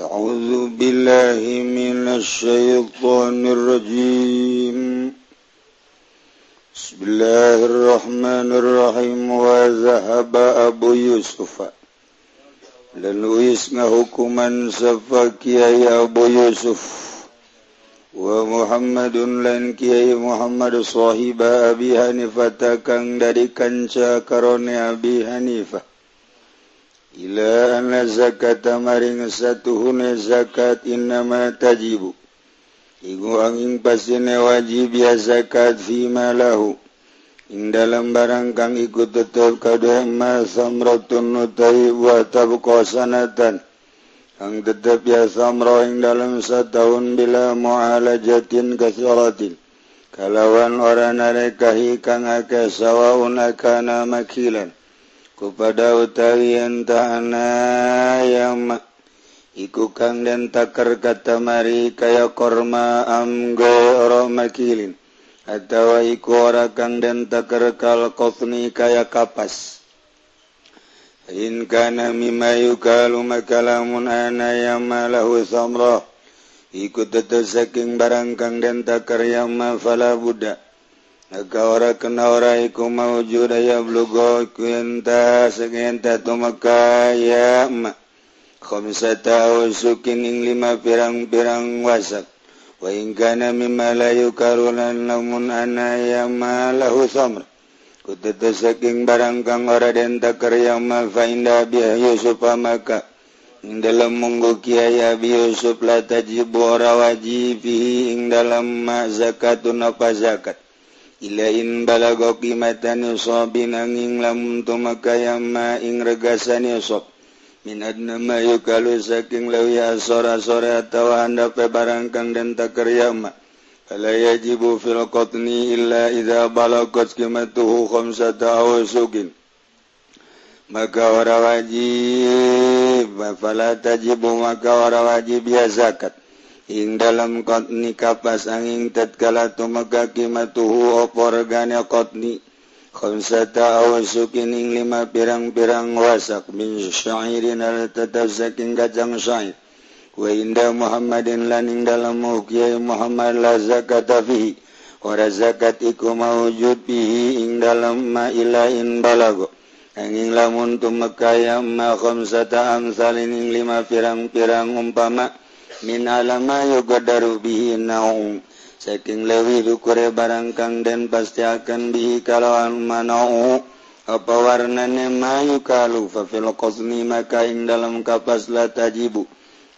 أعوذ بالله من الشيطان الرجيم. بسم الله الرحمن الرحيم. وذهب أبو يوسف. لأنه اسمه كمن سفاك يا أبو يوسف. ومحمد لن كي محمد صاحب أبي حنيفة. كان دري كانشا كروني أبي حنيفة. Iila zakata maring satuhune zakat innama tajibu. Igu angin pasine wajib ya zakat fima lahu Ing dalam barang kang ikut tetep kada ma samratun nutai wa tabqa sanatan. Ang tetep ya samra ing dalam setahun bila mu'alajatin kasaratin Kalawan orang narekahi kang akeh sawaun akana makilan. kepada utawi entahana yang iku kang dan takar kata mari kaya korma amgo oro makilin. Atau iku ora kang dan takar kal kofni kaya kapas. In kana mimma yukalu makalamun ana yang lahu samrah iku tetes saking barang kang dan takar yama fala budak. Naga ora kena ora iku mawujud ya blugo kuenta segenta tumaka ya ma khamsata usukin ing lima pirang-pirang wasak. wa in kana mimma la lamun ma lahu samr kutata saking barang kang ora den takarya ma fa inda bi yusuf maka ing dalam munggu kiai abi yusuf la tajibu ora wajib ing dalam ma zakatun apa zakat Ilain balago kimatan yusop binanging lamun tumakaya ma ing regasan yusop. Minad nama yukalu saking lawi asora sore atawa anda pe barangkang dan takarya ma. Fala yajibu fil qatni illa idza balagot kimatuhu khamsata awasukin. Maka ora wajib, fala tajibu maka ora wajib ya zakat. Ing dalam kotni kapas angin tatkala tumaga kimatuhu oporgana kotni khamsata awasukin ing lima pirang-pirang wasak min syairin al saking kacang syair wa inda muhammadin lan ing dalam muhyai muhammad la zakata fihi. Ora zakat iku mawujud bihi ing dalam ma ilain balago. Angin lamun tumakaya ma khamsata amsalin ing lima pirang-pirang umpama Minalama yoga darubihinnaum saking lewi dukure barangkang dan pasti akan bihi kalauan manau apa warnane mayu kalu fa fil qasmi maka ing dalam kapas la tajibu.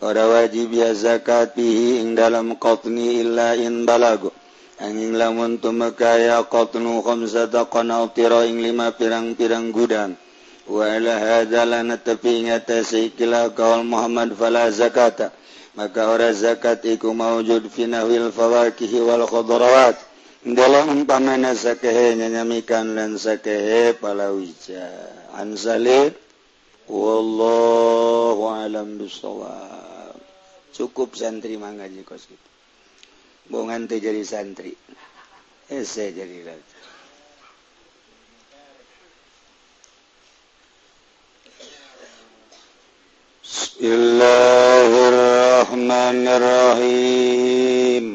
Ora wajib ya zakat bihi ing dalam qatni illa in balago. Angin lamun tumeka ya qatnu khamsata qanautira ing lima pirang-pirang gudang wa ala hadza lana tepi ingatasi kila kaul Muhammad fala zakata. maka ora zakat iku maujud finawil fawakihi wal khodorowat dalam pamana sakehe nyanyamikan lan sakehe palawija ansale wallahu alam bisawab cukup santri mangga kos gitu. Bongan teh jadi santri. Eh, Ese jadi lagi بسم الله الرحمن الرحيم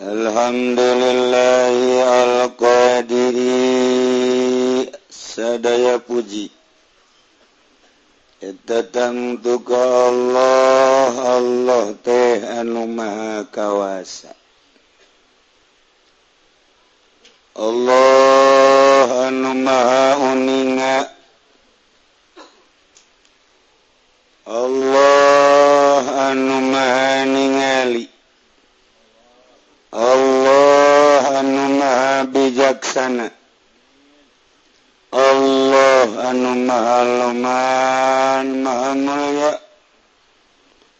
الحمد لله القادر sadaya puji. Datangtu ke Allah. Allah teh anu maha kawasa Allah Allah anu maha uninga Allah anu maha ningali. Allah anu maha bijaksana. Allah anu maha luman maha mulia.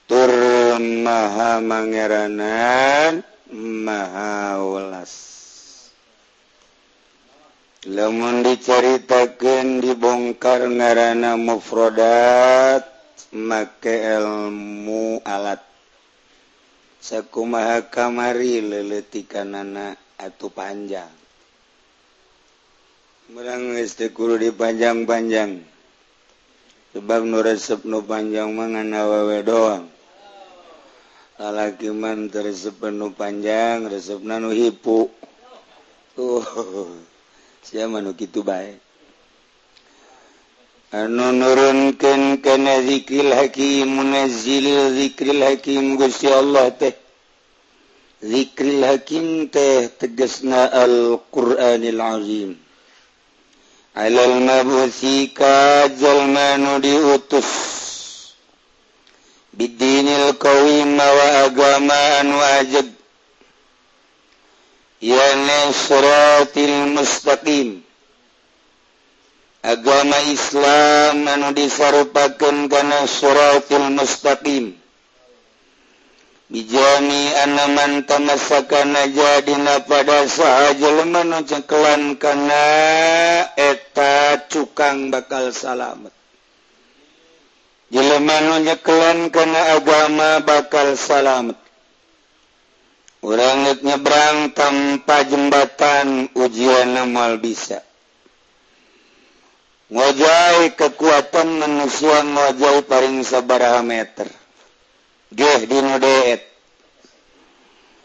Turun maha mangeranan maha ulas lemun diceritakan dibongkar ngaana mufrodat make elmu alat. Sakumaha kamari leletikanana atuh panjang. Merang istikuru dipanjang-panjang. Sebab nu resep nu panjang mangan awewe doang. Lalaki resep teresep nu panjang resep nu hipu. Tuh gitu baik. Nurunkan kana zikril Hakim munazzil zikril Hakim gusti Allah teh. Zikril Hakim teh tegesna Alquranil Azim. Almalma diutus. Bidinil wa mawa agamaan wajib yani suratil mustaqim. Agama Islam anu disarupakeun kana suratil mustaqim. Bijami anaman man tamassaka pada sahaja jelema nu cengkelan kana eta cukang bakal salamet. Jelema nu nyekelan kana agama bakal salamet. orangnya nyebrang tanpa jembatan ujian amal bisa. Ngojai kekuatan manusia ngojai paling sabaraha meter. Geh dino deet.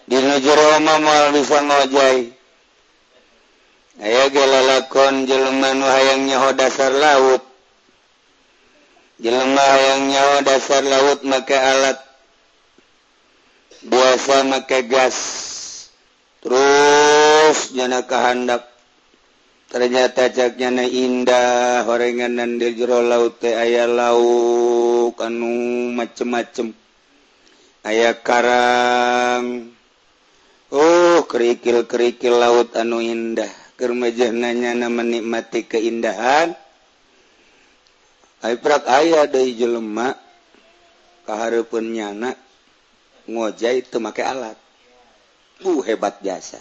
Dino jero mal bisa ngojai. Aya gelalakon jelema nu hayang nyaho dasar laut. Jelema hayang nyaho dasar laut make alat buasa make gas terus nyana kehandap ternyata caknyana indah. Horengan di jero laut teh aya lauk anu macem-macem. Aya karang. Oh kerikil-kerikil laut anu indah. Kermejahna nyana menikmati keindahan. Ay prak aya dari jelemak kaharupun nyana. Ngoja itu make alat. Uh hebat jasa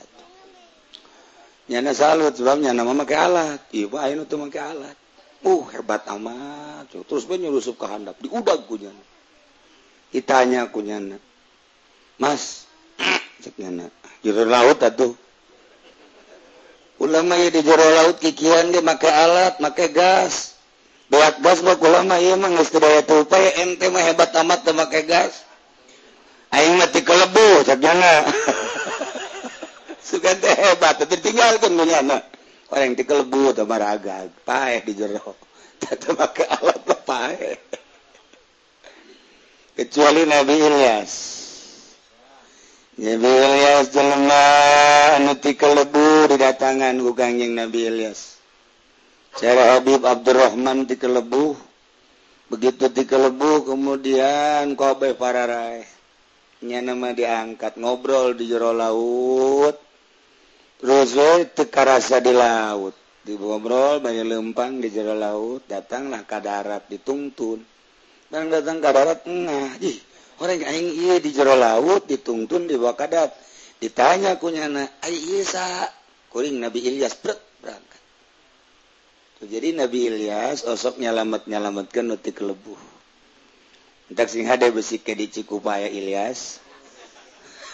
nyana salut sebabnya nama make alat. Ibu itu make alat. Uh hebat amat. Terus nyurusup kehendap di udah punya ditanya kunyana Mas cek jero laut atuh. Ulama ya di jero laut kikian dia make alat make gas. Buat gas buat ulama iya mah geus daya tupai ente mah hebat amat teu make gas Aing mati kelebu sarjana. Sugan teh hebat, ditinggalkan munyana. Orang ti kelebu teu maragag, paeh di jero. Tata make alat mah paeh. Kecuali Nabi Ilyas. Nabi Ilyas jelema anu ti kelebu didatangan ku Kangjeng Nabi Ilyas. Cara Habib Abdurrahman ti kelebu. Begitu ti kelebu kemudian Kobe Pararai. nama diangkat ngobrol di jero laut. Rozo tekarasa di laut. Digobrol banyak lempang di jero laut datanglah ke darat dituntun dan datang ke darat nah ih orang aing iya di jero laut dituntun di bawah kadat ditanya kunyana ai iya kuring Nabi Ilyas bret berangkat. Tuh, jadi Nabi Ilyas osok nyalamat nyalamatkan nuti kelebuh. sing besi ke di Cikupaya Ilyas.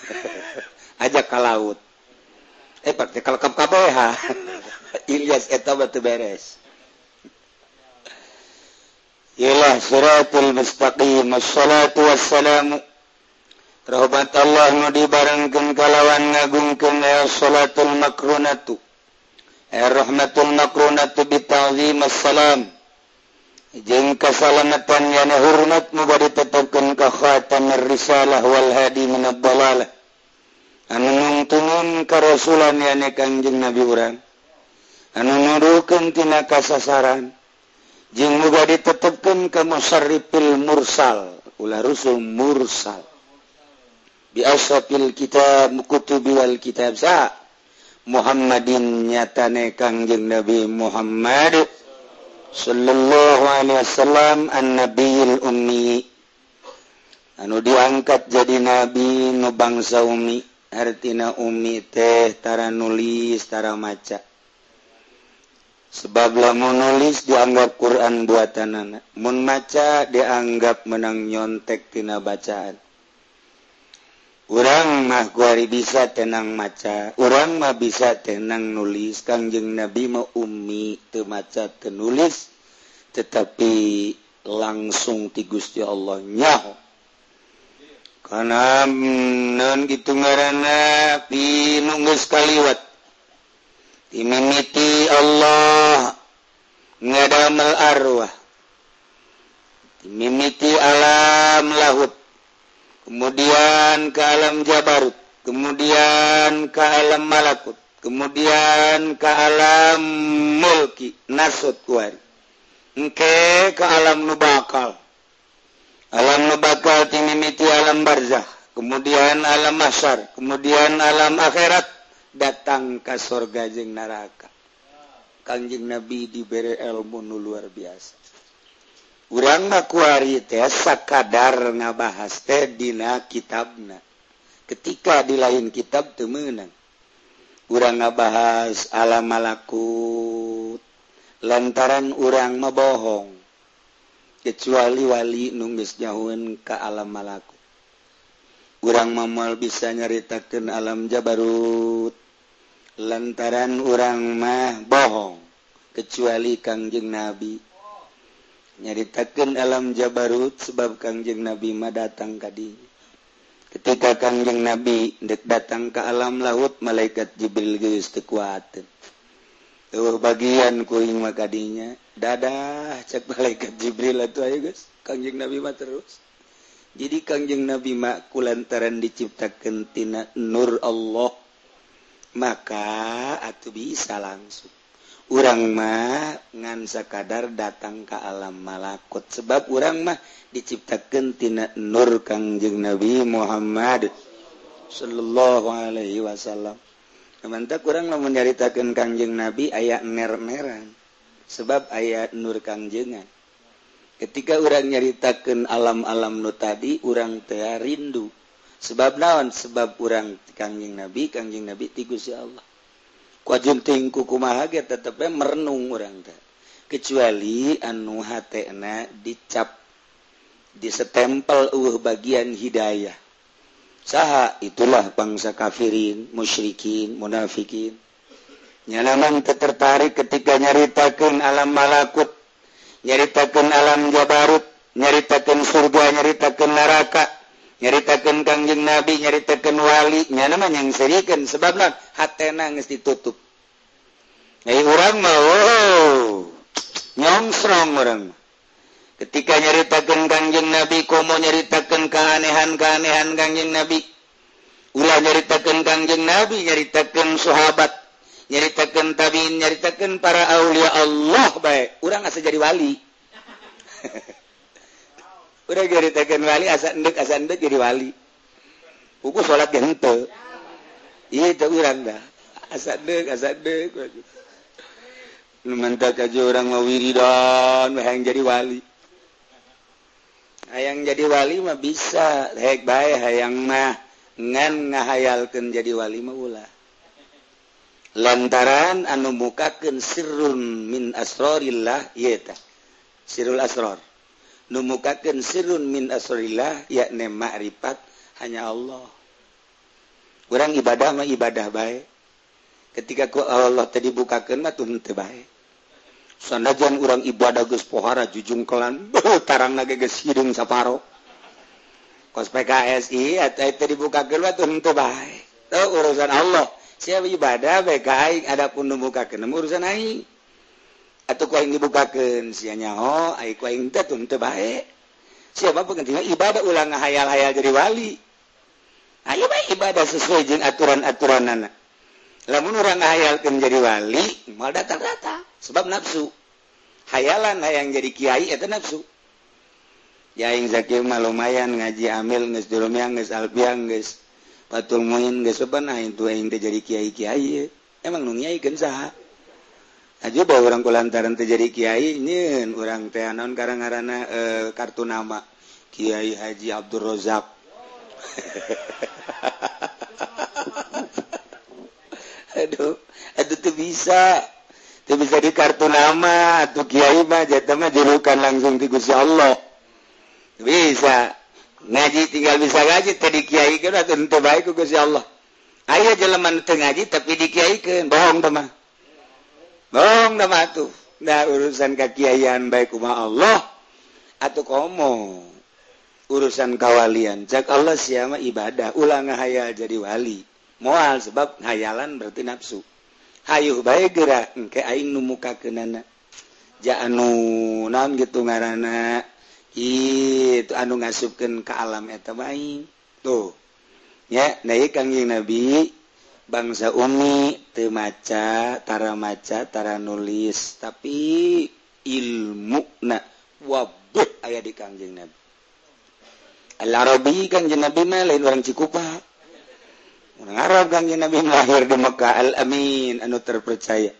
Ajak ke laut. Eh praktikal KKBH Ilyas eh, eta batu beres. Ilah suratul mustaqim. Assalatu wassalamu. Rahmat Allah nu dibarengkeun kalawan ngagungkeun ya salatul makrunatu ya eh, rahmatul makrunatu bita'zim assalam. Jeng kasalamatan yana hurmat muga ditetapkan ka khataman risalah wal hadi min ad-dalalah. Anu nungtungun ka rasulan yana kanjeng Nabi urang. Anu nuduhkeun tina kasasaran. Jeng muga ditetapkan ka musarrifil mursal. Ulah rusul mursal. Bi asrafil kitab kutubi wal kitab sa. Muhammadin nyatane kangjeng Nabi Muhammad. sallallahu alaihi Wasallam an Ummi. Anu diangkat jadi nabi nu bangsa ummi. Artina tara nulis tara maca. Sebablah menulis dianggap Quran buatan anak maca dianggap menang nyontektina bacaan. orang mah guari bisa tenang maca orang mah bisa tenang nulis. Kangjeng Nabi mau Umi temaca tenulis tetapi langsung ti Gusti Allah nyaho. Karena mm, non gitu ngarana pinunggus kaliwat. Dimimiti Allah ngadamel arwah. Dimimiti alam laut kemudian ke alam Jabarut kemudian ke alam malakut kemudian ke alam mulki nasut kuari engke ke alam nubakal. Alam nubakal timimiti alam barzah kemudian alam masyar kemudian alam akhirat datang ke surga jeng neraka. Kanjeng nabi diberi ilmu nu luar biasa. urang makuari teh sakadar ngabahas teh dina kitabna. Ketika di lain kitab temenang urang ngabahas alam malakut lantaran urang mebohong kecuali wali nunggis jauhan ke alam malakut. Urang mamal bisa nyaritakan alam jabarut. Lantaran urang mah bohong kecuali kangjeng nabi. nyaritakan alam Jabarut sebab Kangjeng Nabi mah datang tadi ketika Kangjeng Nabi dek datang ke alam laut malaikat Jibril geus teu kuat tuh bagian kuing mah dadah cek malaikat Jibril atuh ayo guys Kangjeng Nabi mah terus. Jadi Kangjeng Nabi mah kulantaran diciptakan tina nur Allah maka atuh bisa langsung. urang mah ngan sakadar datang ke alam malakut. Sebab urang mah diciptakantina Nur Kangjeng Nabi Muhammad Shallallahu Alaihi Wasallam. Mantap kurang menceritakan Kangjeng Nabi ayaah mermeran sebab ayat Nur Kangjengan ketika orang nyaritakan alam-alam Nu tadi urang teh rindu. Sebab naon? Sebab orang Kangjeng Nabi Kangjeng Nabi tigus ya Allah. wajunting kukumahaget tetapnya merenung orang teh. Kecuali anu hatena dicap disetempel uh bagian hidayah. Saha itulah bangsa kafirin musyrikin munafikin. Nyanaman tertarik ketika nyaritakan alam malakut nyaritakan alam jabarut nyaritakan surga nyaritakan neraka. nyaritakan Kangjeng Nabi nyaritakan walinya namanya yang serikan sebab nah hatena geus ditutup. Nyai orang mau oh, nyongsrong orang. Ketika nyaritakan Kangjeng Nabi komo nyaritakan keanehan-keanehan Kangjeng Nabi. Ulah nyaritakan Kangjeng Nabi nyaritakan sahabat nyaritakan tabiin nyaritakan para aulia Allah baik. Urang asa jadi wali. udah jaritakan wali asa endek asa endek jadi wali. Uku sholat gente iya itu urang dah. Asa endek asa endek lu mantap aja orang mau wiridan hayang jadi wali. Hayang jadi wali mah bisa. Hek bae hayang mah ngan ngahayalkan jadi wali mah ulah. Lantaran anu mukakeun sirrun min asrorillah yeta sirul asror. mukakan sirun min asrillah yakni ma'rifat hanya Allah. Kurang ibadah mah ibadah baik ketika ku Allah tadi bukakan mah tuh baik sanajan orang ibadah geus pohara jujung kelan tarang lagi geus hidung saparo. Kos PKSI atau tadi bukakan mah tuh baik itu urusan Allah. Siapa ibadah baik aing adapun nu bukakeun urusan aing. Oh, ah, atau yang dibukakan sinya oh kuing tetun terbaik siapa pentingnya ibadah ulang hayal-hayal jadi wali ayo baik ibadah sesuai jeng aturan-aturan anak lamun orang ngahayalkeun jadi wali mal datang rata sebab nafsu hayalan hayang jadi kiai itu nafsu yaing zakir mah lumayan ngaji amil nges dulumiang nges albiang nges patul muin nges nah itu yang jadi kiai-kiai. Emang nungyai kensaha aja bahwa orang kulantaran terjadi Kyai nyin orang teanon karangarana e, kartu nama. Kiai Haji Abdul Rozak aduh aduh tuh bisa. Tuh bisa di kartu nama tuh Kiai mah jatah mah jerukan langsung di Gusti Allah. Bisa. Ngaji tinggal bisa ngaji tadi Kiai kan tentu baik Gusti Allah. Ayah jalan ngaji tapi dikiaikan bohong teman dong tuh nah urusan kekiaian baik uma Allah. Atau komo urusan kawalian. Cak Allah siapa ibadah. Ulang hayal jadi wali. Moal sebab hayalan berarti nafsu. Hayuh baik gerak engke aing nu muka kenana. Jaanu naon gitu ngarana. Itu anu ngasupkeun ke alam eta main tuh. Ya naik kangjing nabi. bangsa Umi temacatara macatara nulis. Tapi ilmu nah wabuk aya di Kangjeng Nabi. Al-Arabi Kangjeng Nabi mah lain orang Cikupa. Orang Arab Kangjeng Nabi lahir di Mekah Al-Amin anu terpercaya.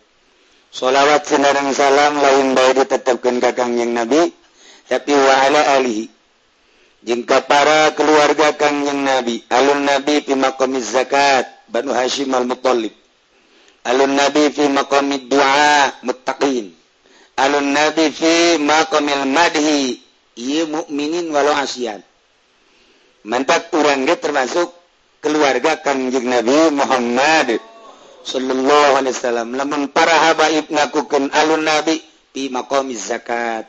Salawat senarang salam lain baik ditetapkan ke Kangjeng Nabi tapi wa ala alihi. Jengka para keluarga Kangjeng Nabi alun Nabi pimakomis zakat. Banu Hashim al-Muttalib. Alun Nabi fi maqamid du'a muttaqin. Alun Nabi fi maqamil madhi. Iya mukminin walau asian. Mantap orang termasuk keluarga kanjeng Nabi Muhammad sallallahu alaihi wasallam. Lamun para habaib ngakukeun alun Nabi fi maqamiz zakat.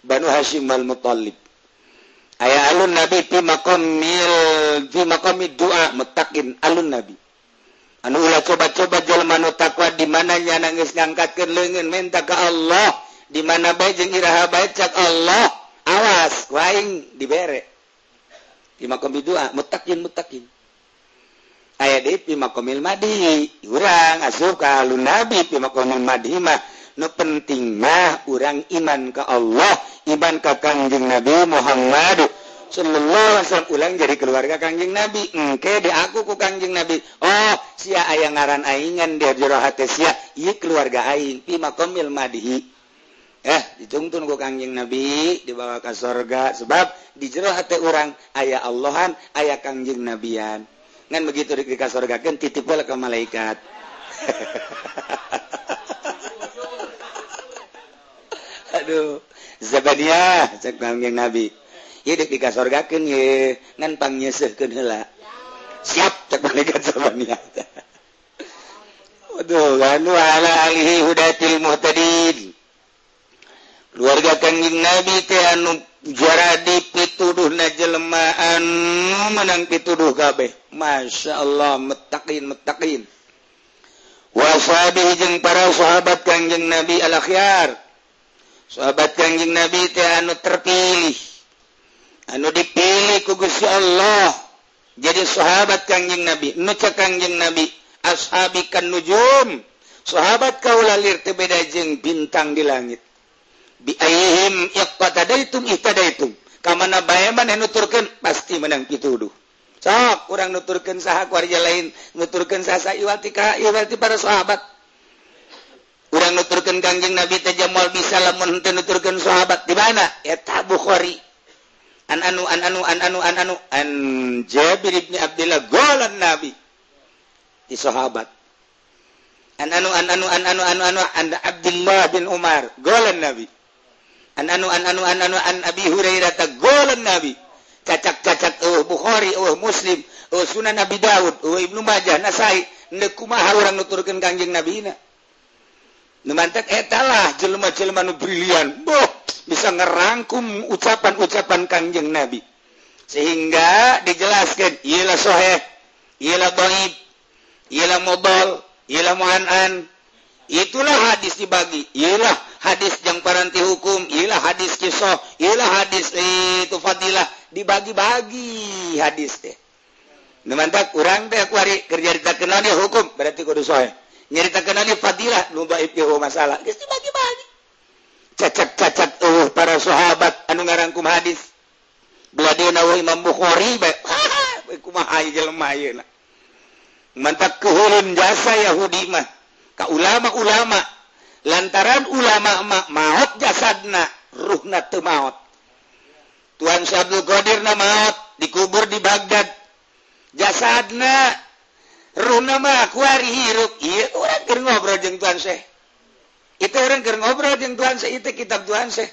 Banu Hashim al-Muttalib. aya alun nabi fi maqamil fi maqami doa mutakin alun nabi. Anu ulah coba-coba jalma nu takwa di mana nya nangis ngangkatkeun leungeun minta ka Allah. Di mana bae jeung iraha bae cak Allah. Awas waing dibere. Fi maqami doa mutakin mutakin aya deui fi maqamil madi. Urang asup ka alun nabi fi maqamil madi mah. Nu penting mah urang iman ka Allah. iban ka Kanjeng Nabi Muhammad Sallallahu Wasallam ulang jadi keluarga Kanjeng Nabi. Engke di aku ku Kanjeng Nabi. Oh sia aya ngaran aingan dia jero hate sia. Ieu keluarga aing pi maqamil madihi. Eh dituntun ku Kanjeng Nabi dibawa ke surga sebab di jero hate urang aya Allahan aya Kanjeng Nabian. Ngan begitu di, ka surga kan titip ke malaikat. Aduh Zabadiah cek kangjeng Nabi. Hidup di kasorgakeun ye ngan pangyeseuhkeun heula. Siap cek malaikat Zabadiah. Waduh, anu ala alihi hudatil muhtadin. Keluarga kangjeng Nabi teh anu jaradi pituduhna jelema anu menang pituduh kabeh. Masya Allah, metakin metakin. Wasabi jeung para sahabat kangjeng Nabi al-akhyar sahabat Kanjing Nabi teh anu terpilih. Anu dipilih ku Gusti Allah. Jadi sahabat Kanjing Nabi nu Kanjing Nabi ashabi kan nujum. Sahabat kaula lir teu beda jeung bintang di langit. Bi ayyihim yaqtadaitum ihtadaitum kamana bae maneh nuturkeun pasti menang pituduh. Sok urang nuturkeun saha warga lain nuturkeun saha iwati ka iwati para sahabat. orang nuturkan gangjing nabi Tejamal bisa lamun nuturkan sahabat di mana eta Bukhari an anu an anu an anu an anu an Jabir ibni Abdullah golan nabi di sahabat an anu an anu an anu an anu an Abdullah bin Umar golan nabi an anu an anu an anu an Abi Hurairah golan nabi cacak-cacak oh Bukhari oh Muslim oh Sunan Nabi Daud oh Ibnu Majah Nasai Nekumaha orang nuturkan kanjeng Nabi memantap etalah eh, jelma-jelman brilian. Boh, bisa ngerangkum ucapan-ucapan kanjeng Nabi. Sehingga dijelaskan ialah soheh ialah baib ialah mobil, ialah mu'an'an. itulah hadis dibagi. Ialah hadis yang paranti hukum ialah hadis kisah ialah hadis eh, itu fadilah. Dibagi-bagi hadis teh. Memantap kurang teh kuari kerja kita kenal hukum. Berarti kudu soheh. nyaritakanannya Fadilah nu baik masalah. Geus dibagi-bagi cacat-cacat uh para sahabat anu ngarangkum hadis. Beladeuna wa Imam Bukhari bae kumaha ieu jelema ayeuna mantap kehulun jasa Yahudi mah. Ka ulama-ulama. Lantaran ulama mah maot jasadna ruhna teu maot. Tuan Syabdul Qadir na maot dikubur di Baghdad. Jasadna hirup. Ngobrol itu orang ngobrol itu kitab Tuhan seh.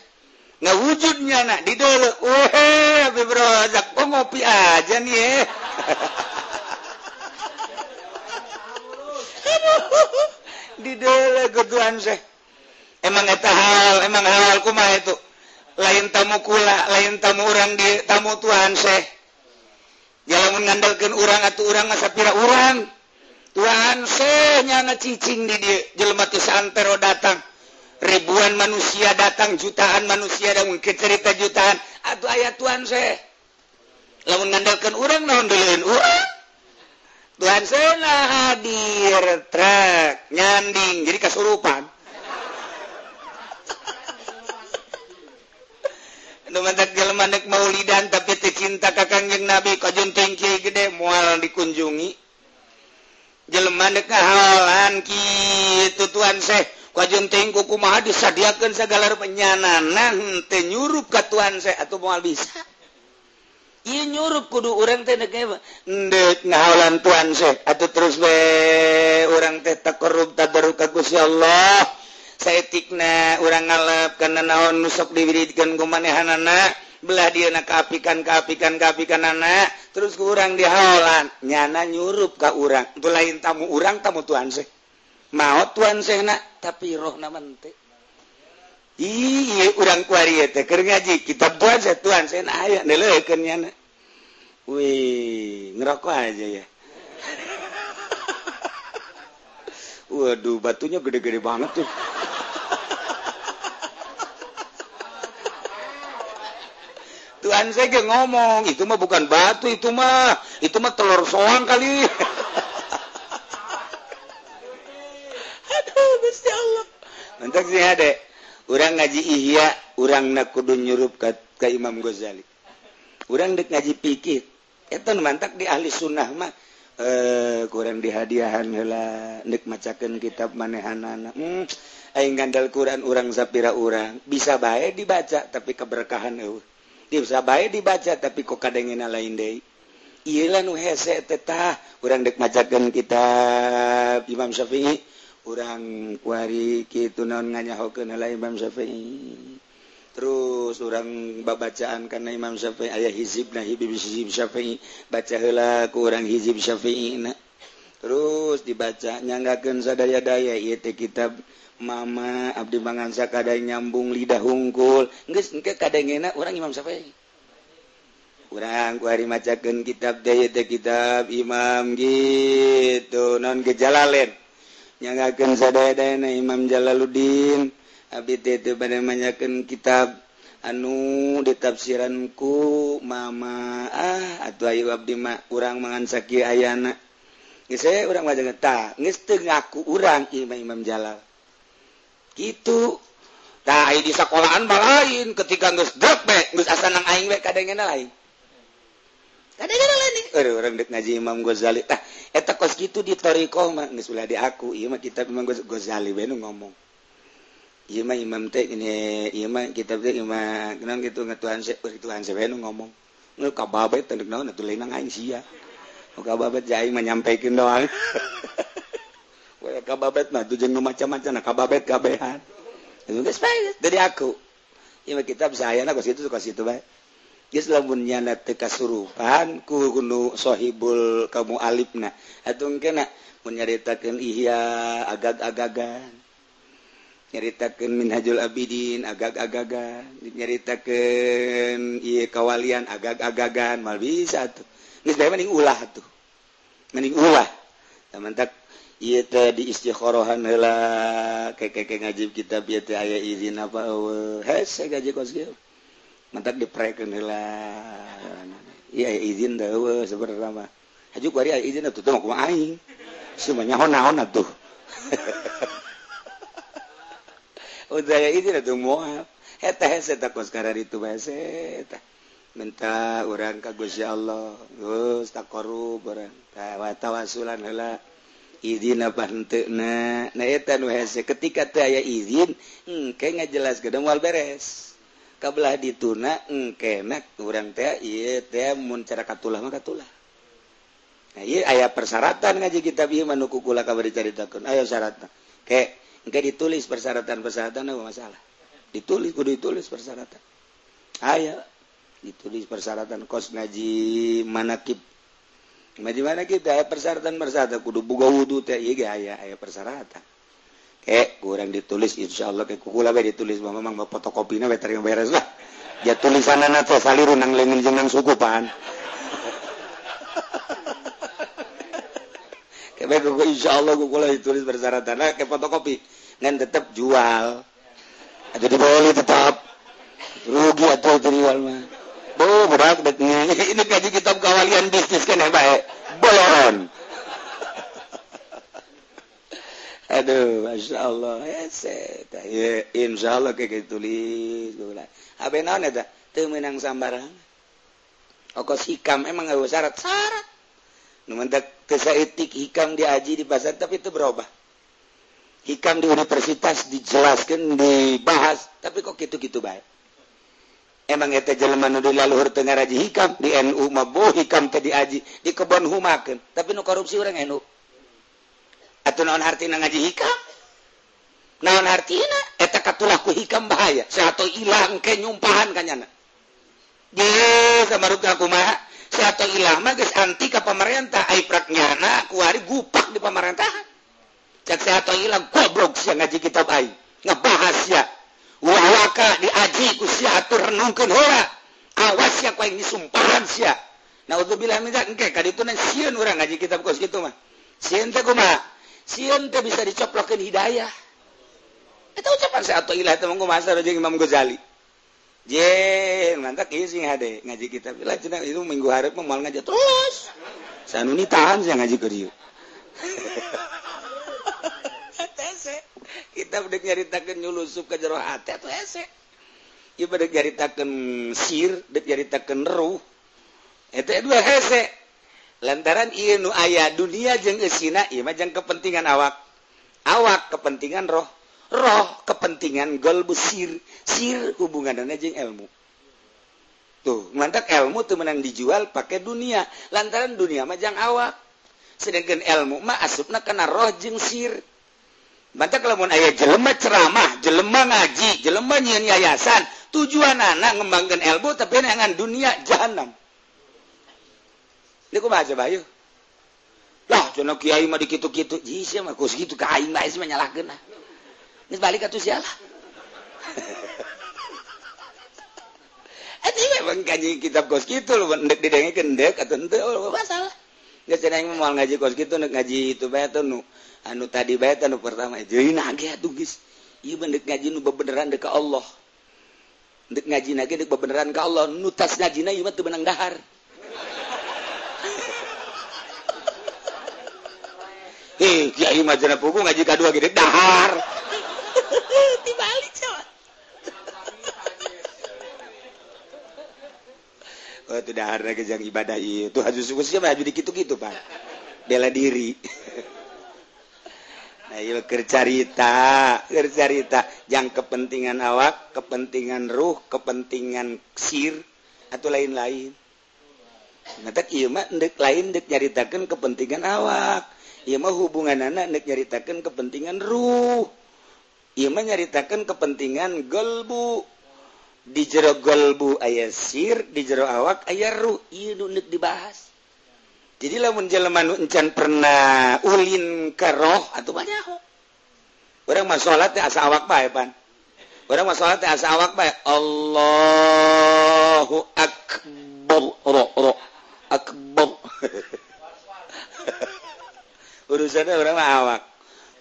Nggak wujudnya nak di dulu. Oh bebrozak oh ngopi aja nih eh. di dulu ketuan seh. Emang eta hal emang hal kumaha itu? Lain tamu kula lain tamu orang di tamu Tuhan seh. jalan mengandalkan orang atau orang ngasapira orang Tuhan senya cicing di dia jelma santero datang. Ribuan manusia datang jutaan manusia dan mungkin cerita jutaan. Atau ayat Tuhan saya lamun mengandalkan orang naon duluin orang Tuhan saya hadir trek nyanding jadi kasurupan. manekk maulidan tapi tercinta ka kangjeng nabi kajunting kiai gede mual dikunjungi. Jelemanek ki kitu tuan seh kajun tingku kumaha disadiakeun segala penyananan teu nyurup ka tuan seh atuh moal bisa. Iya nyurup kudu urang teh nek ndek ngahalan tuan seh atuh terus we urang teh takarrub tadarruk ka Gusti Allah. saya tikna orang ngalap karena naon nusok diwirikan kumanehan anak belah dia nak keapikan keapikan keapikan anak terus ke orang dihalan nyana nyurup ke orang itu lain tamu orang tamu tuan sih mau tuan sih nak tapi roh nama ente iya orang kuari ya teh ngaji kita buat sih tuan sih nak ayah neleken nyana. Wih ngerokok aja ya. Waduh batunya gede-gede banget tuh. Tuhan saya ke ngomong itu mah bukan batu itu mah itu mah telur soang kali. Aduh gusti Allah. Nanti sih ada orang ngaji ihya orang nak kudu nyurup ke, ke Imam Ghazali. Orang dek ngaji pikir itu mantak di ahli sunnah mah eh kurang dihadiahan hela dek macakan kitab manehanana hmm, aing gandal Quran orang sapira orang bisa baik dibaca tapi keberkahan eueuh. bisa baik dibaca tapi kok kadangin lain deh Iyalah nu hese tetah urang dek macakan kitab Imam Syafi'i. Urang kuari kitu naon nganyahokeun heula Imam Syafi'i. Terus urang babacaan karena Imam Syafi'i aya hizib nah hizib Syafi'i. Baca heula ku urang hizib Syafi'i na terus dibacanya nggakgen sadaya daya itu kitab Mama Abdi Mangansa kada nyambung lidah hungkul. Geus engke kadangena urang Imam Syafi'i. Urang ku hari macakeun kitab deui teh kitab Imam gitu. Non gejalalen nyanggakeun sadaya dayana Imam Jalaluddin. Abdi teh teu bade manyakeun kitab anu ditafsiranku Mama. Ah atuh ayu abdi mah urang mangansa kieu ayana. ngaku urang Imam-imam Jalal. Gitu. Nah, di sekolahan bal lain ketika ngaji Imam Ghazali. Tah eta kos gitu di tareeqoh mah geus ulah diaku. Mah kitab Imam Ghazali Benu ngomong. Ieu mah Imam teh ini mah kitab teh Imam kenang gitu ngatuhan se Tuhan se Benu ngomong. Nggak kababe tanduk naon lain nang aing sia. babet menyampaikan doang. Babet macam-macam kababet kabehan. Dari aku. Ya kitab saya nah situ suka situ baik Geus lamun nyana teu kasurupan ku nu sahibul kamu alipna. atuh kena mun nyaritakeun ihya agag-agagan. Nyaritakeun minhajul abidin agag-agagan. Nyaritakeun ieu kawalian agag-agagan mal bisa tuh. mending ulah tuh. Mending ulah. Tak iya teh di istiqorohan lah kayak kayak ngajib kita biar teh ayah izin apa hes saya gaji kos gitu mentak diprekin lah iya ayah izin dah sebenarnya mah. Haju kuari ayah izin tuh tuh mau aing? Semuanya hona hona tuh. Udah ayah izin tuh mau hete hese tak kos karar itu hese minta orang kagusya Allah. Gus takorup orang tawasulan heula. Izin apa na na eta nu hese. Ketika teu aya izin engke ngajelas geus wal beres. Kabelah dituna engke nak urang teh ieu teh mun cara katulah mah katulah. Nah ieu aya persyaratan ngaji kita ieu manu kukula kabari caritakeun aya syaratna ke engke ditulis persyaratan-persyaratan apa masalah. Ditulis kudu ditulis persyaratan. Aya ditulis persyaratan kos ngaji manakib. Ngaji manakib teh persyaratan persyaratan. Kudu buka wudhu teh iya gak ya persyaratan. Eh kurang ditulis insyaallah kayak kukula bae ditulis mah memang bapak fotokopi na bae beres lah ya tulisan anak teh saliru nang lengan jenang suku pan. Kayak kuku insya Allah kukula ditulis persyaratan. Nah kayak fotokopi. Ngan tetap jual. Ada di bawah ini tetap rugi atau terjual mah. Oh, berat ini kaji kitab kawalian bisnis kan ya baik bolon Aduh, masya Allah, ya, insya Allah kayak tulis, apa naon eta? Teu menang sambarang. Oko hikam emang nggak syarat syarat. Numentak kesa etik hikam diaji di pasar tapi itu berubah. Hikam di universitas dijelaskan, dibahas, tapi kok gitu-gitu baik. emang eta jelema nu dilaluhur teu ngaraji hikam di NU mah mabo hikam teh diaji di kebon humakeun. Tapi nu korupsi urang NU atau naon hartina ngaji hikam? Naon hartina? Eta katulahku hikam bahaya. Satu ilang ke nyumpahan kanyana dia sama rugi aku mah. Satu ilang mah geus anti ke pemerintah ai praknyana kuari gupak di pemerintahan cak satu ilang goblok sia ngaji kitab aing. Ngebahas ya wawaka di haji kusia atur renungkeun heula awas ya koe disumpahan sia naudzubillah min zalik engke kaditu na sieun urang ngaji kitab kos kitu mah sieun teh kumaha sieun teh bisa dicoplokeun hidayah eta ucapan saya atau ilah temen kumaha sarojeng Imam Ghazali Jeng, mantap ieu sing hade ngaji kitab. Lah cenah itu minggu hareup mah moal ngaji terus. Sanu ni tahan sia ngaji keur ieu. Tese. Kitab deuk nyaritakeun nyulusup ka jero hati atuh ese. ibadah jaritakan sir jaritakan ruh. Itu dua hese. Lantaran iya nu ayah dunia jeng esina iya majang kepentingan awak. Awak kepentingan roh. Roh kepentingan golbu sir. Sir hubungannya jeng ilmu. Tuh mantap ilmu tuh menang dijual pakai dunia. Lantaran dunia majang awak. Sedangkan ilmu mah asupna kena roh jeng sir. Mantap kalau mau ayah jelema ceramah jelema ngaji jelema nyian yayasan tujuan anak ngembangkan ilmu tapi dengan dunia jahanam Ini kok baca bayu. Lah, cina kiai mah dikitu-kitu. Jisi mah kus gitu kain bae sih menyalahkeun. Ini balik atuh sialah. Ini memang kaji kitab kos gitu loh, ndek didengkeun kendek atau henteu oh, masalah. Geus cenah mau ngaji kos gitu ndek ngaji itu bae tuh nu anu tadi bae anu pertama. Jadi nage atuh geus. Ieu ndek ngaji nu bebeneran deuk ka Allah. Ndek ngaji nage deuk bebeneran ka Allah, nu tas ngajina ieu mah teu benang dahar. eh kiai majana pugu ngaji kadua gede dahar. Dibalik coba. Oh itu dahar lagi yang ibadah itu haju suku siapa haju dikitu gitu pak. Bela diri Ayo kercarita yang kepentingan awak kepentingan ruh kepentingan sir atau lain-lain. Lain nyaritakan kepentingan awak. Ia mah hubungan anak nek nyaritakan kepentingan ruh. Ia mah nyaritakan kepentingan golbu di jero golbu ayah sir di jero awak ayah ruh. Iya nek dibahas. jadilah encan pernah Ulin keroh atau banyak oh. orang masalah teh asa awak bae pan. Orang masalah teh asa awak bae Allahu akbar ro ro akbar. Urusannya orang mah awak.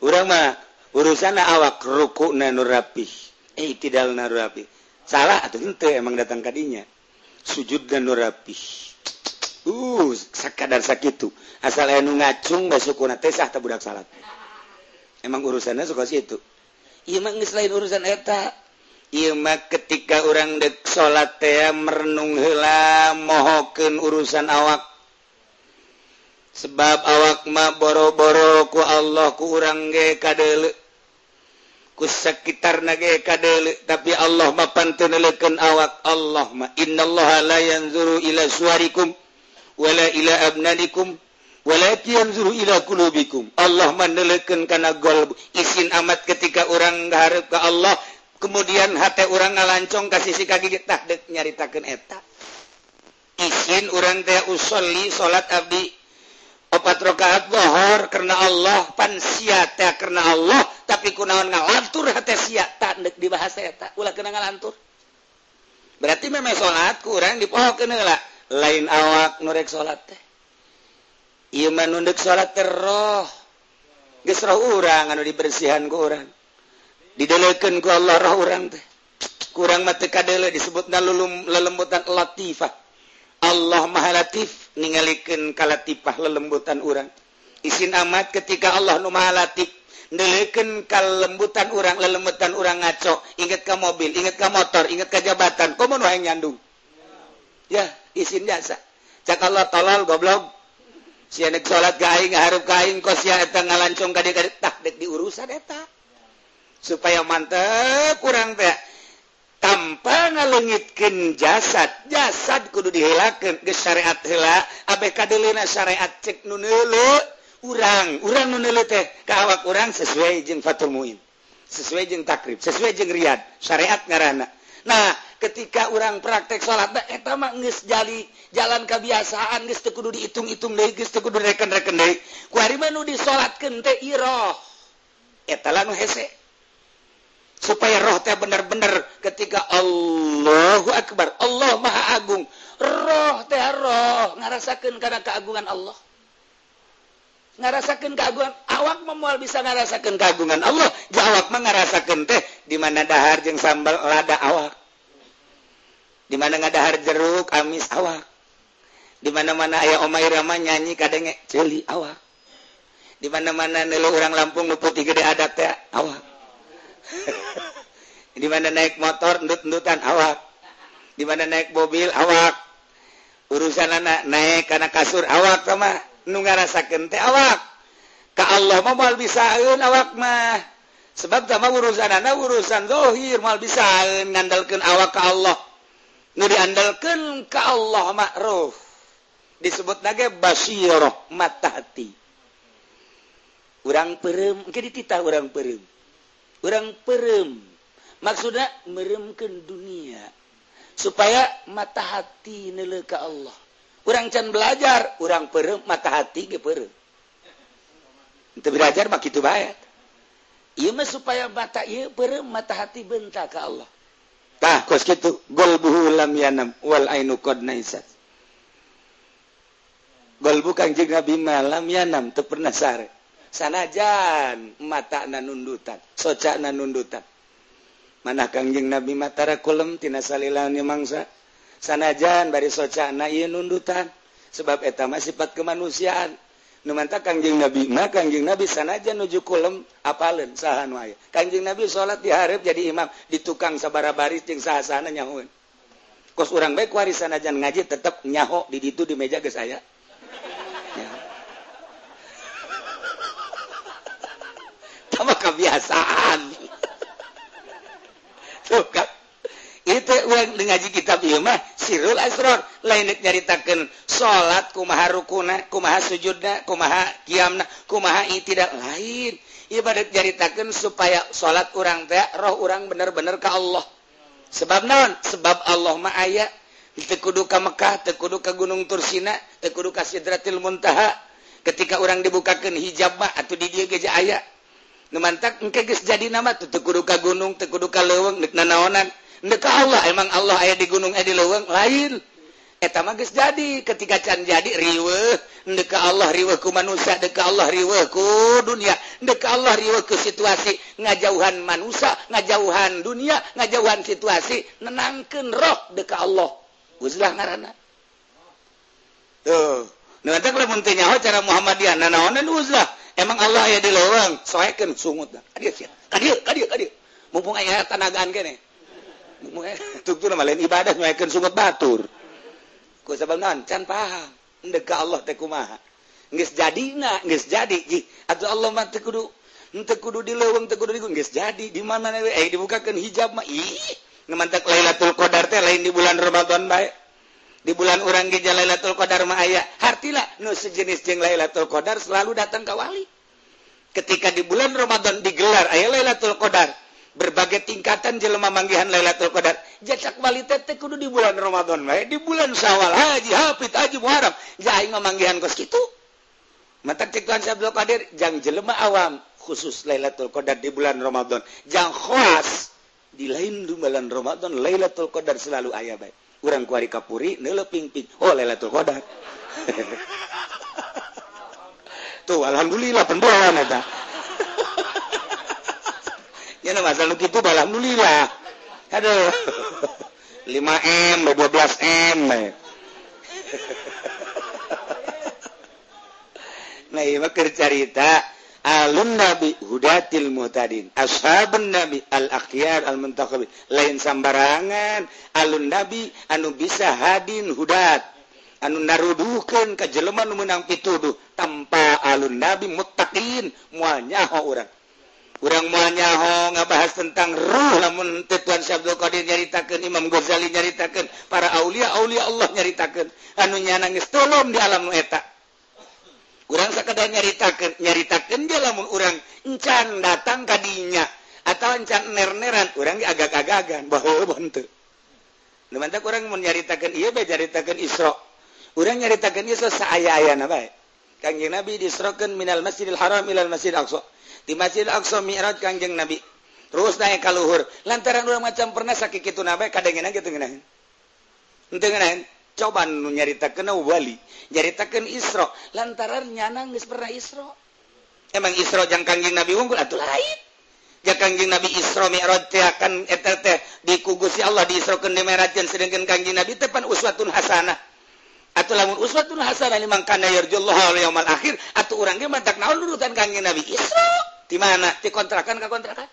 Orang mah urusannya awak ruku nanu rapi eh tidak nanu rapi salah atau ente emang datang kadinya sujud dan rapi uh sakadar sakitu. Asal anu ngacung basukuna teh sah budak salat. Emang urusannya suka situ. Ieu mah geus lain urusan eta. Ieu mah ketika urang dek salat teh merenung heula mohokeun urusan awak. Sebab awak mah boro-boro ku Allah ku urang ge kadeuleu ku sekitar nage kadeuleu tapi Allah mah panteun awak. Allah mah innallaha la yanzuru ila suarikum wala ila abnadikum walabikum Allah menelekan karena gol isin amat ketika orang ngaharep ke Allah kemudian hati orang ngalancong kasih si kaki tah dek nyaritakan eta. Izin orang teh usolli salat abdi. Opat rakaat bohor karena Allah pan sia teh karena Allah tapi kunaon ngalantur hati sia tak deuk dibahas eta. Ulah kena ngalantur. Berarti memang salat kurang dipohokeun heula. lain awak nurrek salat teh. Iman nunduk salat terroh roh. Urang anu dibersihan ke orang didelekan ku Allah roh orang teh. Kurang mate kadele disebut lulum lelembutan latifah. Allah maha latif ningalikeun kalatifah lelembutan orang isin amat ketika Allah nu maha latif nelekan kalembutan orang lelembutan orang ngaco. Ingat ke mobil ingat ke motor ingat ke jabatan komo nu nyandung. ya izin jasa cak Allah tolol goblok. Sianek salat gaing harap gaing kos ya eta ngalancung ka dieu tah dek diurusan eta. Supaya mantep kurang teh. Tanpa ngalengitkan jasad jasad kudu dihilakeun geus syariat heula. Abeh kadelina syariat cek nu urang urang nu neuleuh teh ka awak urang sesuai jeung fatul muin sesuai jeung takrib sesuai jeung riad syariat ngaranna nah ketika orang praktek salat jali jalan kebiasaan teu kudu dihitung-hitung reken-reken di salat supaya roh teh bener-bener ketika Allahu Akbar Allah Maha Agung roh teh roh ngarasakan karena keagungan Allah. Ngarasakan keagungan awak memual bisa ngarasakan keagungan Allah. Jawab mengarasakan teh di mana dahar jeng sambal lada awak. Di dimana ngadahar jeruk amis awak. Di mana mana ayah omai Rama nyanyi kadenge celi awak. Di mana mana nelu orang Lampung nuputi gede adat ya awak. Di mana naik motor endut-endutan awak. Di mana naik mobil awak. Urusan anak naik karena kasur awak sama nu ngarasakeun teh awak. Ka Allah mah moal bisaeun awak mah. Sebab sama urusan anak urusan zahir moal bisaeun ngandalkan awak ka Allah. diandalkan ke Allah ma'ruf. Disebut naga basyirah mata hati urang perem. Ke ditita urang perem. Urang perem. Maksudnya meremkan dunia. Supaya mata hati nele ke Allah. Urang can belajar urang perem mata hati ke perem. Itu belajar mak itu bayat iya supaya mata iya perem mata hati bentak ke Allah. Tah kos kitu golbuhu lam yanam wal ainu qad naisat. Golbu Kanjeng Nabi malam yanam teu pernah sare. Sanajan mata nanundutan, soca nanundutan. Mana Kanjeng Nabi matara kulem tina salilaun mangsa. Sanajan bari soca na ieu nundutan sebab eta mah sifat kemanusiaan. manta Kanjing Nabi mah Kanjing Nabi sanaja nuju kulem apalen sahan wae. Kanjing Nabi salat diharap jadi imam di tukang sabara baris jeung sahasana nyahueun. Kos urang baik warisan aja ngaji tetap nyaho di ditu di meja ke saya. Ya. Tama kebiasaan. Tuh kan. Itu urang ngaji kitab ieu mah Sirul Asron lain nyaritakan salat kumaha rukuna kumaha sujudna kumaha kiamna kumaha tidak lain ibadat nyaritakan supaya salat orang teh roh orang bener-bener ke Allah. Sebab naon? Sebab Allah ma aya. Tekudu ke Mekah tekudu ke Gunung Tursina tekudu ke Sidratil Muntaha. Ketika orang dibukakan hijab mah atau di dia geja aya. Numantak engke geus jadi nama tuh tekudu ka gunung teu kudu ka leuweung neuk nanaonan Deka Allah emang Allah aya di gunung aya di leweng lain. Eh, Eta magis jadi. Ketika can jadi riwe deka Allah riweuh ku manusia deka Allah riweuh ku dunia. Deka Allah riwe ku situasi ngajauhan manusia ngajauhan dunia ngajauhan situasi nenangkan roh deka Allah. Uzlah ngarana tuh. Nanti kalau muntinya cara Muhammadiyah nanaonan uzlah. Emang Allah ya di lorong soekeun sungut kadir kadir kadir kadir mumpung aya tanagaan kene. lain ibadat nyakan sungut batur. Ku sabab naon? Can paham endek ka Allah teh kumaha. Geus jadina geus jadi. Ji atuh Allah mah teu kudu teu kudu dileuweung teu kudu digun geus jadi. Di mana we? Eh dibukakeun hijab mah ih ngemantak Lailatul Qadar teh lain di bulan Ramadan bae. Di bulan urang ge Lailatul Qadar mah aya. Hartila nu sejenis jeung Lailatul Qadar selalu datang ka wali. Ketika di bulan Ramadan digelar aya Lailatul Qadar berbagai tingkatan jelema manggihan Lailatul Qadar. Jacak kualitas teh kudu di bulan Ramadan wae, di bulan Syawal, Haji, Hafid, Haji Muharram, ja aing manggihan kos kitu. Mata cek Tuhan Abdul Qadir jang jelema awam khusus Lailatul Qadar di bulan Ramadan. Jang khas di lain di bulan Ramadan Lailatul Qadar selalu aya bae. Urang kuari kapuri neuleuping-ping. Oh Lailatul Qadar. Tuh alhamdulillah pendoan eta. gitu Alhamdulillah aduh. 5m 12m eh. nah cerita alun nabi hudatil muhtadin ashabun nabi al akhyar al muntakhabin lain sambarangan alun nabi anu bisa hadin hudat anu naruduhkeun ka jelema nu meunang pituduh tanpa alun nabi muttaqin moal nyaho urang. kurang muanyahong ngebahas tentang roh namun tetuan Syabdul Qadir nyaritakan Imam Ghazali nyaritakan para Aulia Aulia Allah nyaritakan nyana nangis tolong di alam eta. Kurang sekedar nyaritakan nyaritakan dia lamun orang encan datang kadinya atau encan nerneran orang agak-agagan bahwa bantu Lemanta orang mau nyaritakan iya be nyaritakan Isra. Orang nyaritakan Isra saaya ayana bae. Kanjeng Nabi disrokan minal masjidil haram ilal masjid aqsa. di Masjid Aqsa Mi'raj Kanjeng Nabi. Terus naik ka luhur. Lantaran urang macam pernah sakit kitu na bae kadengena kitu ngeunaheun. Henteu ngeunaheun. Coba nu nyaritakeun wali, nyaritakeun Isra, lantaran nyanang geus pernah Isra. Emang Isra jang Kanjeng Nabi unggul atuh lain. Ya Kanjeng Nabi Isra Mi'raj teh akan eta teh di kugusi Allah diisrokeun di Mi'raj sedangkan Kanjeng Nabi teh pan uswatun hasanah. atau lamun uswatun hasanah liman kana yarjullaha wal akhir atau urang ge mantak naon nurutan kanjeng Nabi Isra di mana? Di kontrakan ke kontrakan?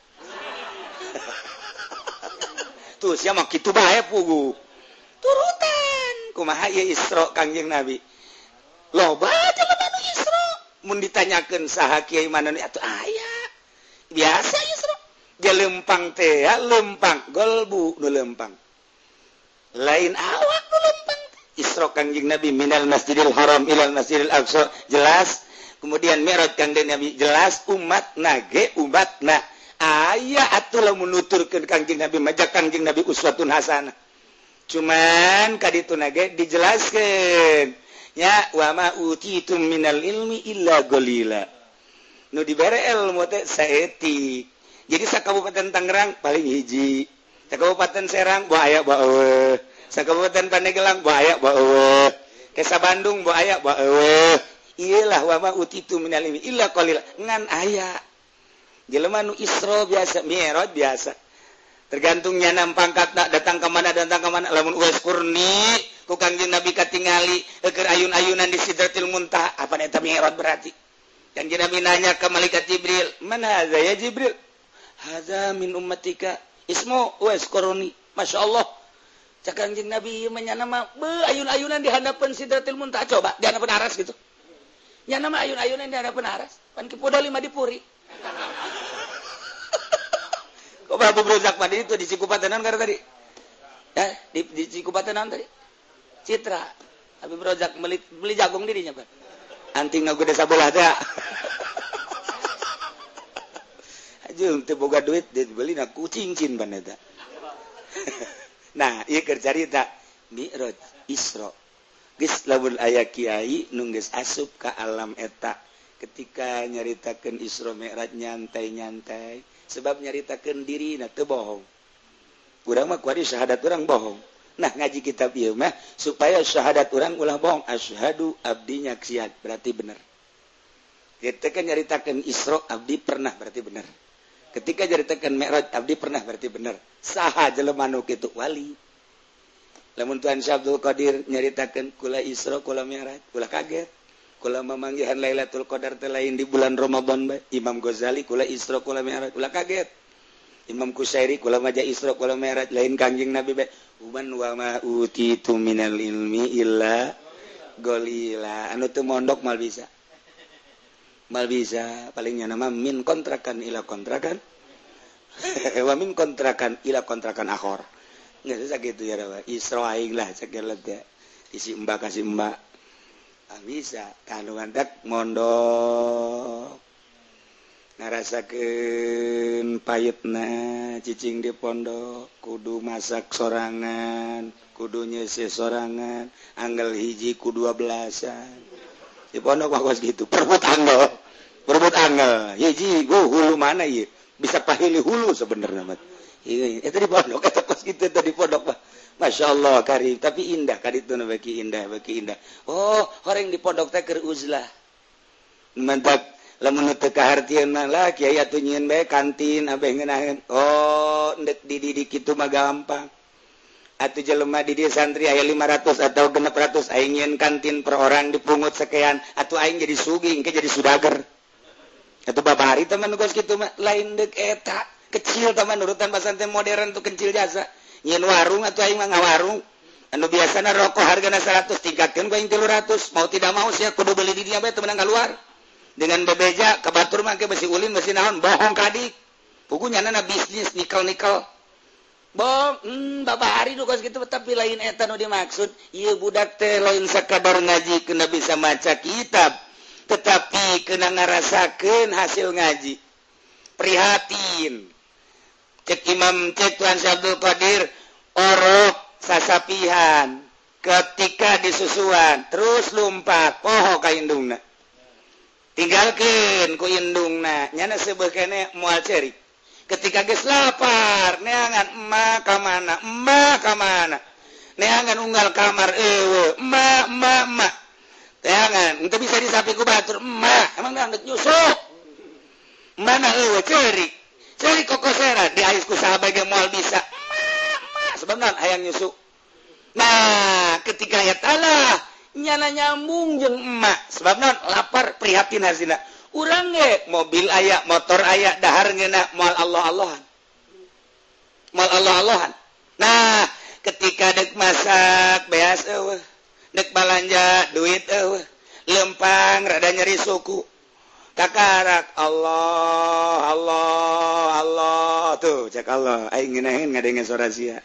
Tuh siapa? Gitu bae pugu turutan. Kumaha ieu Isra Kangjeng Nabi? Loba jelema nu Isra mun ditanyakeun saha kiai manehna atuh aya. Biasa Isra lempang teh ya lempang. Golbu nu lempang. Lain awak nu lempang Isra Kangjeng Nabi minal Masjidil Haram ilal Masjidil Aqsa. Jelas kemudian merot kang Nabi jelas umat nage umat na ayah atulah menuturkan kangjeng Nabi majak kangjeng Nabi uswatun hasanah. Cuman kaditu nage dijelaskan ya wama itu minal ilmi illa golila nu dibere ilmu teh saetik. Jadi sa Kabupaten Tangerang paling hiji. Sa Kabupaten Serang bahaya bawa sa Kabupaten Pandeglang bahaya bawa Kesa Bandung bahaya bawa iyalah wama itu Minal Illa ngan aya. Jelemanu Isro biasa Mirro biasa. Tergantungnya nam pangkat tak datang ke mana datang ke mana. Lamun uas kurni ku kangjeng nabi katingali eker ayun-ayunan di sidratil muntah apa eta mi'raj berarti? Dan nabi nanya ke malaikat jibril mana hadza ya jibril? Hadza min ummatika. Ismu uas kurni. Masya Allah cak kangjeng nabi menyana mah ayun-ayunan di hadapan sidratil muntah coba di hadapan aras gitu nyana mah ayun-ayunan di hadapan aras pan kipoda lima dipuri Abu Brozak pada itu di Cikupatanan karena tadi. Ya, di, di Cikupatanan tadi. Citra. Abu Brozak beli, beli jagung dirinya, Pak. Anting ngaku desa bola teh. Aja teu boga duit beli na kucing cin pan eta. nah, ieu keur carita Mi'raj Isra. geus lamun aya kiai nu geus asup ka alam eta. Ketika nyaritakeun Isra Mi'raj nyantai-nyantai sebab nyaritakan diri na teu bohong. Urang mah kuari syahadat orang bohong. Nah ngaji kitab ieu mah supaya syahadat orang ulah bohong. Asyhadu abdi nyaksiat berarti bener. Ketika nyaritakan Isra abdi pernah berarti bener. Ketika nyaritakan Mi'raj abdi pernah berarti bener. Saha jelema nu kitu wali. lamun Tuhan Syabdul Qadir nyaritakan kula Isra kula miraj kula kaget. Kula memanggihan Lailatul Qadar lain di bulan Ramadan ba. Imam Ghazali kula Isra kula miraj kula kaget. Imam Kusairi kula maja Isra kula merah lain kanjing Nabi ba. Uman wa ma utitu minal ilmi illa golila anu teu mondok mal bisa? Mal bisa palingnya nama min kontrakan ila kontrakan. Wa min kontrakan ila kontrakan akhor. gitu ya Rawa. Isra aing lah cek ya. Isi mbak kasih mbak. Ah, bisa kandungan dak mondok. Ngarasakeun payetna cicing di pondok, kudu masak sorangan, kudu nyese sorangan, anggel hiji ku dua belasan. Di pondok wakos gitu, perbut anggel Perbut anggel Hiji, gua hulu mana ya? Bisa pahili hulu sebenarnya, Mat. pondok. Masya Allah Karim tapi indah tadi itu bagi indah bagi indah. Oh orang di pondok teker uzlah. Mantap bae kantin Oh dididik itu mah gampang. Atau jelema di dia santri aya 500 atau 600 aing ingin kantin per orang dipungut sekian. Atau aing jadi suging ke jadi sudager. Atau bapak hari teman kos gitu mah lain dek eta. kecil teman urutan tambah modern tuh kecil jasa nyin warung atau aing mah warung. Anu biasana rokok hargana 100 tingkatkan ke 300 mau tidak mau sia kudu beli di dia bae temenan keluar dengan bebeja ke batur mah ke besi ulin besi naon bohong kadik. Pugunya nana bisnis nikel nikel bong hmm, bapak hari dukas gitu tapi lain etan nu dimaksud. Iya budak teh lain sakabar ngaji kena bisa maca kitab. Tetapi kena ngarasakan hasil ngaji. Prihatin. cek Imam cek Tuhan Abdul Qadir orok sasapihan. Ketika disusuan terus lumpat poho kaindungna tinggalkan ku indungna nyana sebekene mual ceri. Ketika geus lapar neangan emak ka mana emak ka mana. Neangan unggal kamar ewe emak emak emak. Neangan untuk bisa disapi ku batur emak. Emang nggak nyusuk mana ewe ceri? Aisku sahabat mual bisa. Sebenarnya ayang nyusuk nah ketika ayat Allah nyana nyambung jeng emak. Sebabnya lapar prihatin hazina urang ge mobil ayak motor ayak dahar ngena mual Allah Allahan. Mual Allah Allahan. Nah ketika dek masak beas eueuh. Balanja duit lempang rada nyeri suku kakarak Allah Allah Allah. Tuh cek Allah. Aing ngeunaheun ngadengeun suara sia.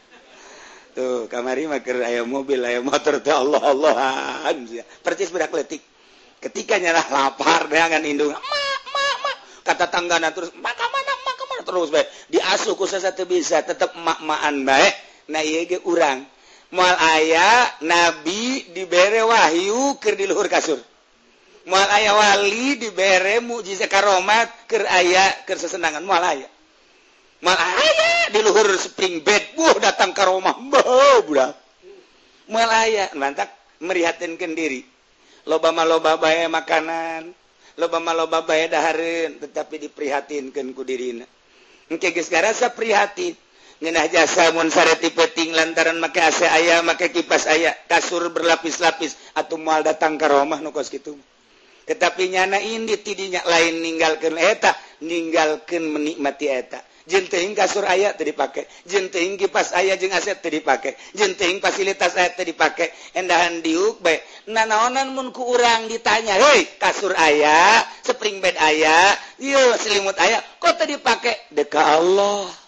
Tuh kamari maker aya mobil aya motor teh Allah Allah sia. Percis berakletik ketika nyerah lapar dengan indung kata tanggana terus maka mana maka mana? Terus baik. Diasuh ku sasatu bisa tetep mak-makan baik. Nah ieu ge urang. Moal aya nabi dibere wahyu keur di luhur kasur. Mual aya wali dibere mukjizat karomat ker aya ker sesenangan mual aya. Aya di luhur spring bed buh datang ke rumah budak. Mual aya mantap merihatinkan diri. Loba loba bae makanan loba loba bae dahareun tetapi diprihatinkan ku dirina. Engke geus garasa prihatin. Jasamunti peting lantaran maka aya maka kipas aya kasur berlapis-lapis atau mual datang ke rumah nukos gitu tetapi nyana ini tidinya lain meninggalkan eta meninggalkan menikmati eta. Jenteng kasur ayat tadi dipakai jenteng kipas ayah jeng aset tadi dipakai jenteng fasilitas ayat tadi dipakai endahan diuk baik nanaonan mun ku urang ditanya hei kasur ayah spring bed ayah yo selimut ayah kok tadi dipakai deka Allah.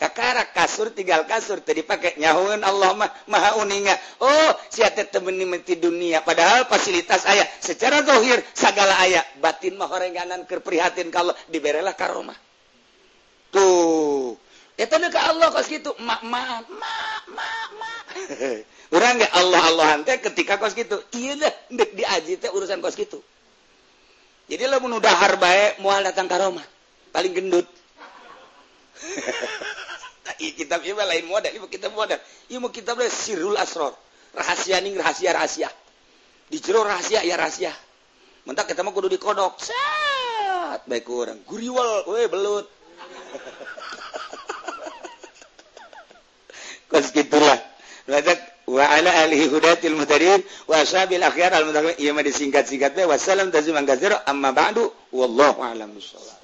kakara kasur tinggal kasur tadi pakai nyaun Allah mah maha uninga. Oh siate temeni menti dunia. Padahal fasilitas ayah secara dohir segala ayah batin mah horenganan kerprihatin kalau diberelah karomah tuh. Itu ke Allah kos gitu mak mak mak mak mak orang nggak Allah Allahan teh ketika kos gitu iya dah dek diaji teh urusan kos gitu jadi lo menudahar baik mual datang karomah paling gendut. kitab ieu lain model ieu kitab model. Ieu mah kitab sirul asror rahasia ning rahasia rahasia. Di jero rahasia ya rahasia. Mentak kita mah kudu dikodok. Sat baik orang guriwal we belut. Kos gitulah. Lajak wa ala alihi hudatil mutadin wa ashabil akhyar al mutaqin ieu mah disingkat-singkat we wassalam taziman katsira amma ba'du. Wallahu a'lam bissawab